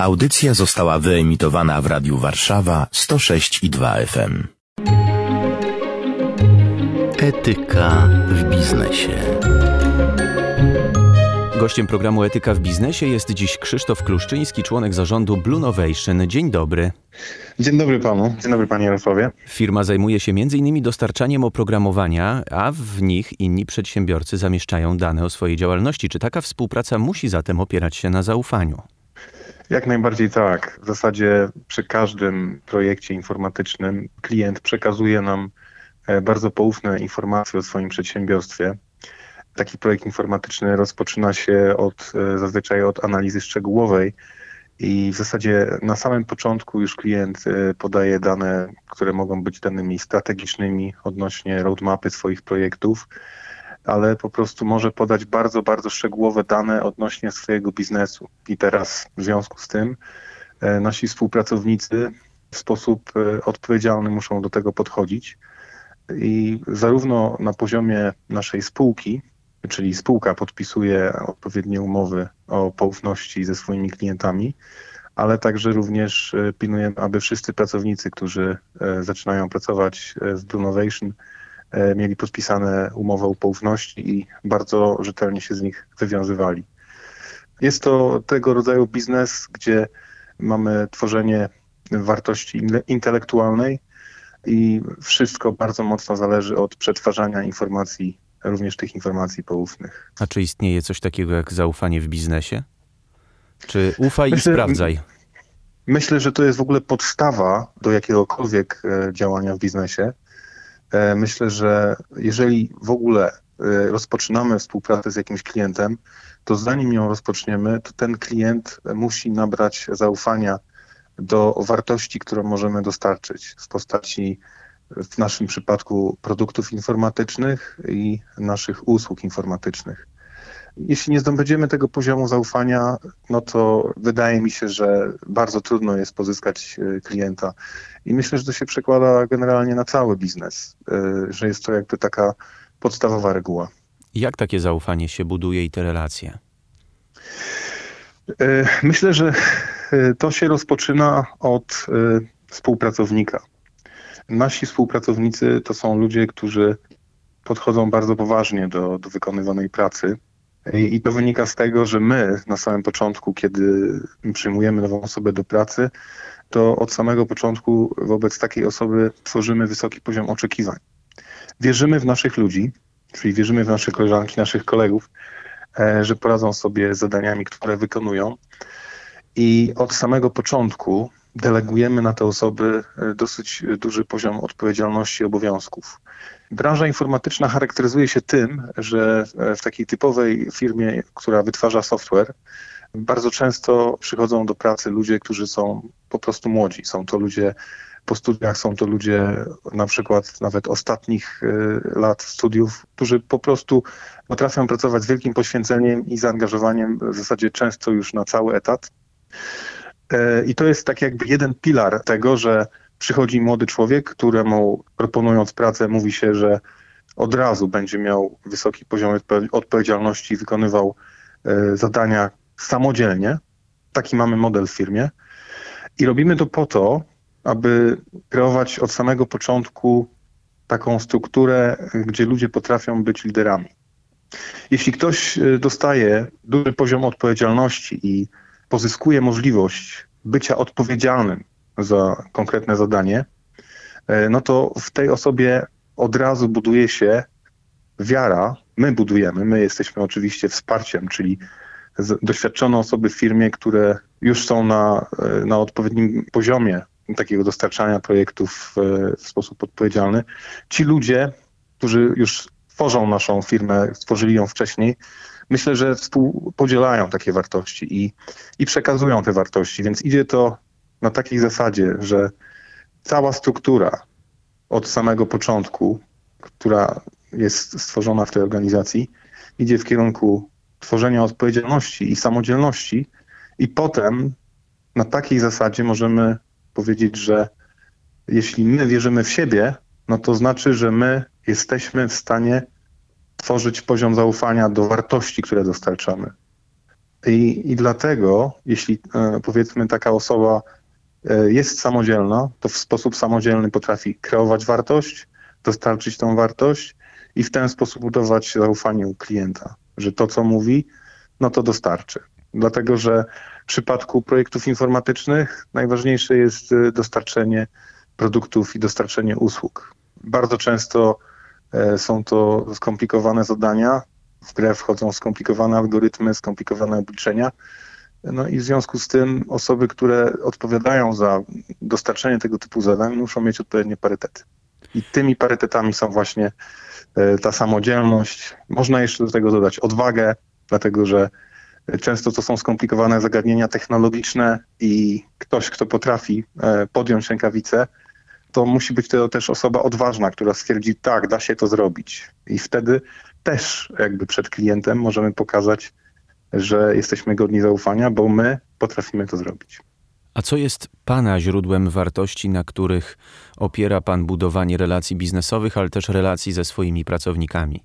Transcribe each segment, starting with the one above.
Audycja została wyemitowana w Radiu Warszawa 106 i 2 FM. Etyka w biznesie. Gościem programu Etyka w biznesie jest dziś Krzysztof Kluszczyński, członek zarządu Blue Novation. Dzień dobry. Dzień dobry panu. Dzień dobry panie Jarosławie. Firma zajmuje się m.in. dostarczaniem oprogramowania, a w nich inni przedsiębiorcy zamieszczają dane o swojej działalności. Czy taka współpraca musi zatem opierać się na zaufaniu? Jak najbardziej tak. W zasadzie przy każdym projekcie informatycznym klient przekazuje nam e, bardzo poufne informacje o swoim przedsiębiorstwie. Taki projekt informatyczny rozpoczyna się od, e, zazwyczaj od analizy szczegółowej i w zasadzie na samym początku już klient e, podaje dane, które mogą być danymi strategicznymi odnośnie roadmapy swoich projektów, ale po prostu może podać bardzo, bardzo szczegółowe dane odnośnie swojego biznesu. I teraz w związku z tym e, nasi współpracownicy w sposób odpowiedzialny muszą do tego podchodzić. I zarówno na poziomie naszej spółki, czyli spółka podpisuje odpowiednie umowy o poufności ze swoimi klientami, ale także również e, pilnujemy, aby wszyscy pracownicy, którzy e, zaczynają pracować e, w Blue Novation, mieli podpisane umowy o poufności i bardzo rzetelnie się z nich wywiązywali. Jest to tego rodzaju biznes, gdzie mamy tworzenie wartości intelektualnej i wszystko bardzo mocno zależy od przetwarzania informacji również tych informacji poufnych. A czy istnieje coś takiego jak zaufanie w biznesie? Czy ufaj myślę, i sprawdzaj? Myślę, że to jest w ogóle podstawa do jakiegokolwiek e, działania w biznesie. E, myślę, że jeżeli w ogóle e, rozpoczynamy współpracę z jakimś klientem, to zanim ją rozpoczniemy, to ten klient musi nabrać zaufania do wartości, którą możemy dostarczyć w postaci w naszym przypadku produktów informatycznych i naszych usług informatycznych. Jeśli nie zdobędziemy tego poziomu zaufania, no to wydaje mi się, że bardzo trudno jest pozyskać e, klienta. I myślę, że to się przekłada generalnie na cały biznes, e, że jest to jakby taka podstawowa reguła. Jak takie zaufanie się buduje i te relacje? E, myślę, że to się rozpoczyna od współpracownika. Nasi współpracownicy to są ludzie, którzy podchodzą bardzo poważnie do, do wykonywanej pracy. I, to wynika z tego, że my na samym początku, kiedy przyjmujemy nową osobę do pracy, to od samego początku wobec takiej osoby tworzymy wysoki poziom oczekiwań. Wierzymy w naszych ludzi, czyli wierzymy w nasze koleżanki, naszych kolegów, e, że poradzą sobie z zadaniami, które wykonują. I od samego początku delegujemy na te osoby e, dosyć duży poziom odpowiedzialności i obowiązków. Branża informatyczna charakteryzuje się tym, że e, w takiej typowej firmie, która wytwarza software, bardzo często przychodzą do pracy ludzie, którzy są po prostu młodzi. Są to ludzie po studiach, są to ludzie na przykład nawet ostatnich e, lat studiów, którzy po prostu potrafią pracować z wielkim poświęceniem i zaangażowaniem, w zasadzie często już na cały etat. E, I to jest tak jakby jeden pilar tego, że przychodzi młody człowiek, któremu proponując pracę mówi się, że od razu będzie miał wysoki poziom odpowiedzialności i wykonywał e, zadania samodzielnie. Taki mamy model w firmie. I robimy to po to, aby kreować od samego początku taką strukturę, gdzie ludzie potrafią być liderami. Jeśli ktoś e, dostaje duży poziom odpowiedzialności i pozyskuje możliwość bycia odpowiedzialnym za konkretne zadanie, e, no to w tej osobie od razu buduje się wiara. My budujemy, my jesteśmy oczywiście wsparciem, czyli doświadczone osoby w firmie, które już są na, e, na odpowiednim poziomie takiego dostarczania projektów e, w sposób odpowiedzialny. Ci ludzie, którzy już tworzą naszą firmę, stworzyli ją wcześniej, myślę, że współpodzielają takie wartości i, i przekazują te wartości, więc idzie to na takiej zasadzie, że cała struktura od samego początku, która jest stworzona w tej organizacji, idzie w kierunku tworzenia odpowiedzialności i samodzielności, i potem na takiej zasadzie możemy powiedzieć, że jeśli my wierzymy w siebie, no to znaczy, że my jesteśmy w stanie tworzyć poziom zaufania do wartości, które dostarczamy. I, I dlatego, jeśli e, powiedzmy taka osoba e, jest samodzielna, to w sposób samodzielny potrafi kreować wartość, dostarczyć tą wartość i w ten sposób budować zaufanie u klienta, że to, co mówi, no to dostarczy. Dlatego, że w przypadku projektów informatycznych najważniejsze jest e, dostarczenie produktów i dostarczenie usług. Bardzo często są to skomplikowane zadania, w grę wchodzą skomplikowane algorytmy, skomplikowane obliczenia. No i w związku z tym osoby, które odpowiadają za dostarczenie tego typu zadań, muszą mieć odpowiednie parytety. I tymi parytetami są właśnie e, ta samodzielność. Można jeszcze do tego dodać odwagę, dlatego że często to są skomplikowane zagadnienia technologiczne i ktoś, kto potrafi e, podjąć rękawice, to musi być to też osoba odważna, która stwierdzi, tak, da się to zrobić. I wtedy też jakby przed klientem możemy pokazać, że jesteśmy godni zaufania, bo my potrafimy to zrobić. A co jest Pana źródłem wartości, na których opiera Pan budowanie relacji biznesowych, ale też relacji ze swoimi pracownikami?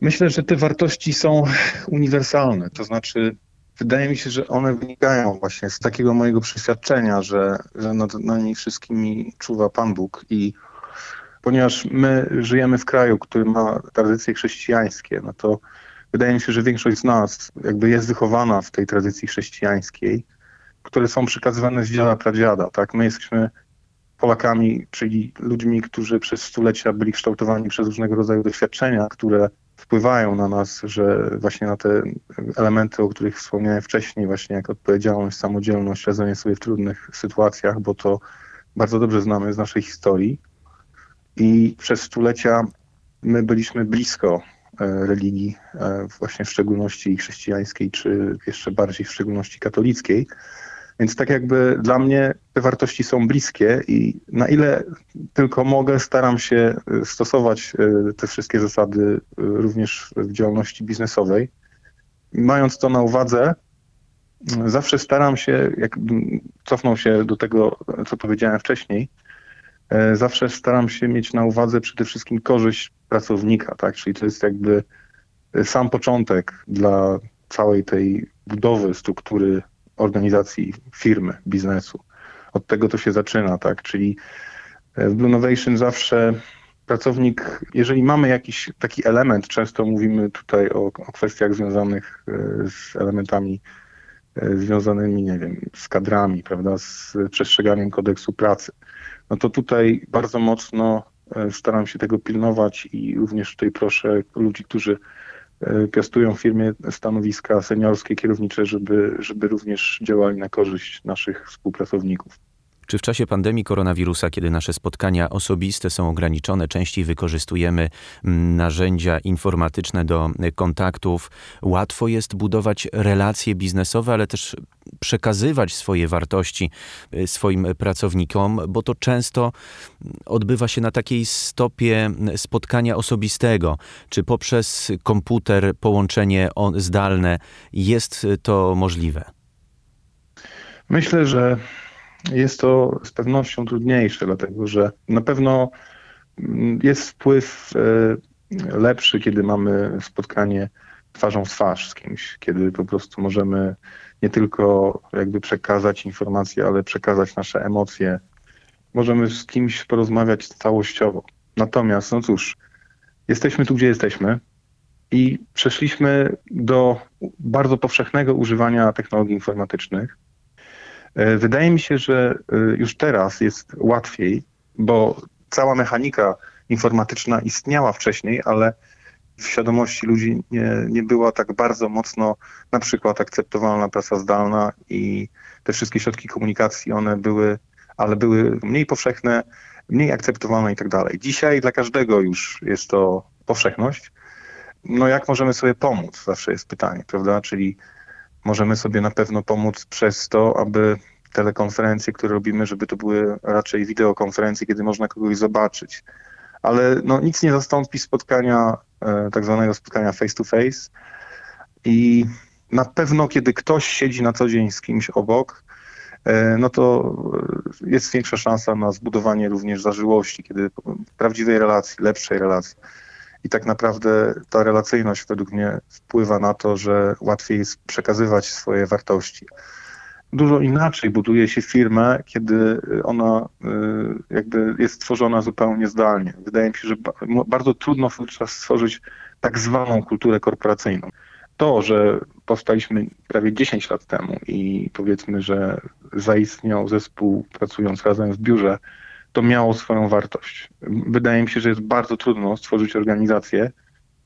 Myślę, że te wartości są uniwersalne. To znaczy, wydaje mi się, że one wynikają właśnie z takiego mojego przeświadczenia, że, że nad nami wszystkimi czuwa Pan Bóg i ponieważ my żyjemy w kraju, który ma tradycje chrześcijańskie, no to wydaje mi się, że większość z nas jakby jest wychowana w tej tradycji chrześcijańskiej, które są przekazywane z dziada pradziada, tak? My jesteśmy Polakami, czyli ludźmi, którzy przez stulecia byli kształtowani przez różnego rodzaju doświadczenia, które wpływają na nas, że właśnie na te elementy, o których wspomniałem wcześniej, właśnie jak odpowiedzialność, samodzielność, radzenie sobie w trudnych sytuacjach, bo to bardzo dobrze znamy z naszej historii. I przez stulecia my byliśmy blisko e, religii, e, właśnie w szczególności chrześcijańskiej, czy jeszcze bardziej w szczególności katolickiej. Więc tak jakby dla mnie te wartości są bliskie i na ile tylko mogę, staram się e, stosować te wszystkie zasady również w działalności biznesowej. Mając to na uwadze, zawsze staram się, jak cofnął się do tego, co powiedziałem wcześniej, zawsze staram się mieć na uwadze przede wszystkim korzyść pracownika, tak? Czyli to jest jakby sam początek dla całej tej budowy struktury organizacji, firmy, biznesu. Od tego to się zaczyna, tak? Czyli e, w Blue Innovation zawsze pracownik, jeżeli mamy jakiś taki element, często mówimy tutaj o, o kwestiach związanych z elementami związanymi, nie wiem, z kadrami, prawda, z przestrzeganiem kodeksu pracy no to tutaj bardzo mocno e, staram się tego pilnować i również tutaj proszę ludzi, którzy e, piastują w firmie stanowiska seniorskie, kierownicze, żeby, żeby również działali na korzyść naszych współpracowników. Czy w czasie pandemii koronawirusa, kiedy nasze spotkania osobiste są ograniczone, częściej wykorzystujemy mm, narzędzia informatyczne do kontaktów, łatwo jest budować relacje biznesowe, ale też przekazywać swoje wartości y, swoim pracownikom, bo to często odbywa się na takiej stopie spotkania osobistego, czy poprzez komputer, połączenie zdalne jest to możliwe? Myślę, że jest to z pewnością trudniejsze, dlatego że na pewno mm, jest wpływ e, lepszy, kiedy mamy spotkanie twarzą w twarz z kimś, kiedy po prostu możemy nie tylko jakby przekazać informacje, ale przekazać nasze emocje. Możemy z kimś porozmawiać całościowo. Natomiast, no cóż, jesteśmy tu, gdzie jesteśmy i przeszliśmy do bardzo powszechnego używania technologii informatycznych. E, wydaje mi się, że e, już teraz jest łatwiej, bo cała mechanika informatyczna istniała wcześniej, ale w świadomości ludzi nie, nie była tak bardzo mocno na przykład akceptowalna praca zdalna i te wszystkie środki komunikacji, one były, ale były mniej powszechne, mniej akceptowalne i tak dalej. Dzisiaj dla każdego już jest to powszechność. No jak możemy sobie pomóc? Zawsze jest pytanie, prawda? Czyli możemy sobie na pewno pomóc przez to, aby telekonferencje, które robimy, żeby to były raczej wideokonferencje, kiedy można kogoś zobaczyć. Ale no, nic nie zastąpi spotkania, e, tak zwanego spotkania face to face. I na pewno, kiedy ktoś siedzi na co dzień z kimś obok, e, no to jest większa szansa na zbudowanie również zażyłości, kiedy prawdziwej relacji, lepszej relacji. I tak naprawdę ta relacyjność według mnie wpływa na to, że łatwiej jest przekazywać swoje wartości. Dużo inaczej buduje się firmę, kiedy ona y, jakby jest stworzona zupełnie zdalnie. Wydaje mi się, że bardzo trudno wówczas stworzyć tak zwaną kulturę korporacyjną. To, że powstaliśmy prawie 10 lat temu i powiedzmy, że zaistniał zespół pracując razem w biurze, to miało swoją wartość. Wydaje mi się, że jest bardzo trudno stworzyć organizację,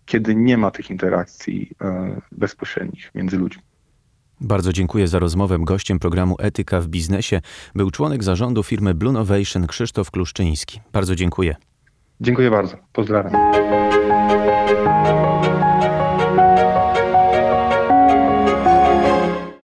kiedy nie ma tych interakcji e, bezpośrednich między ludźmi. Bardzo dziękuję za rozmowę. Gościem programu Etyka w biznesie był członek zarządu firmy Blue Novation Krzysztof Kluszczyński. Bardzo dziękuję. Dziękuję bardzo. Pozdrawiam.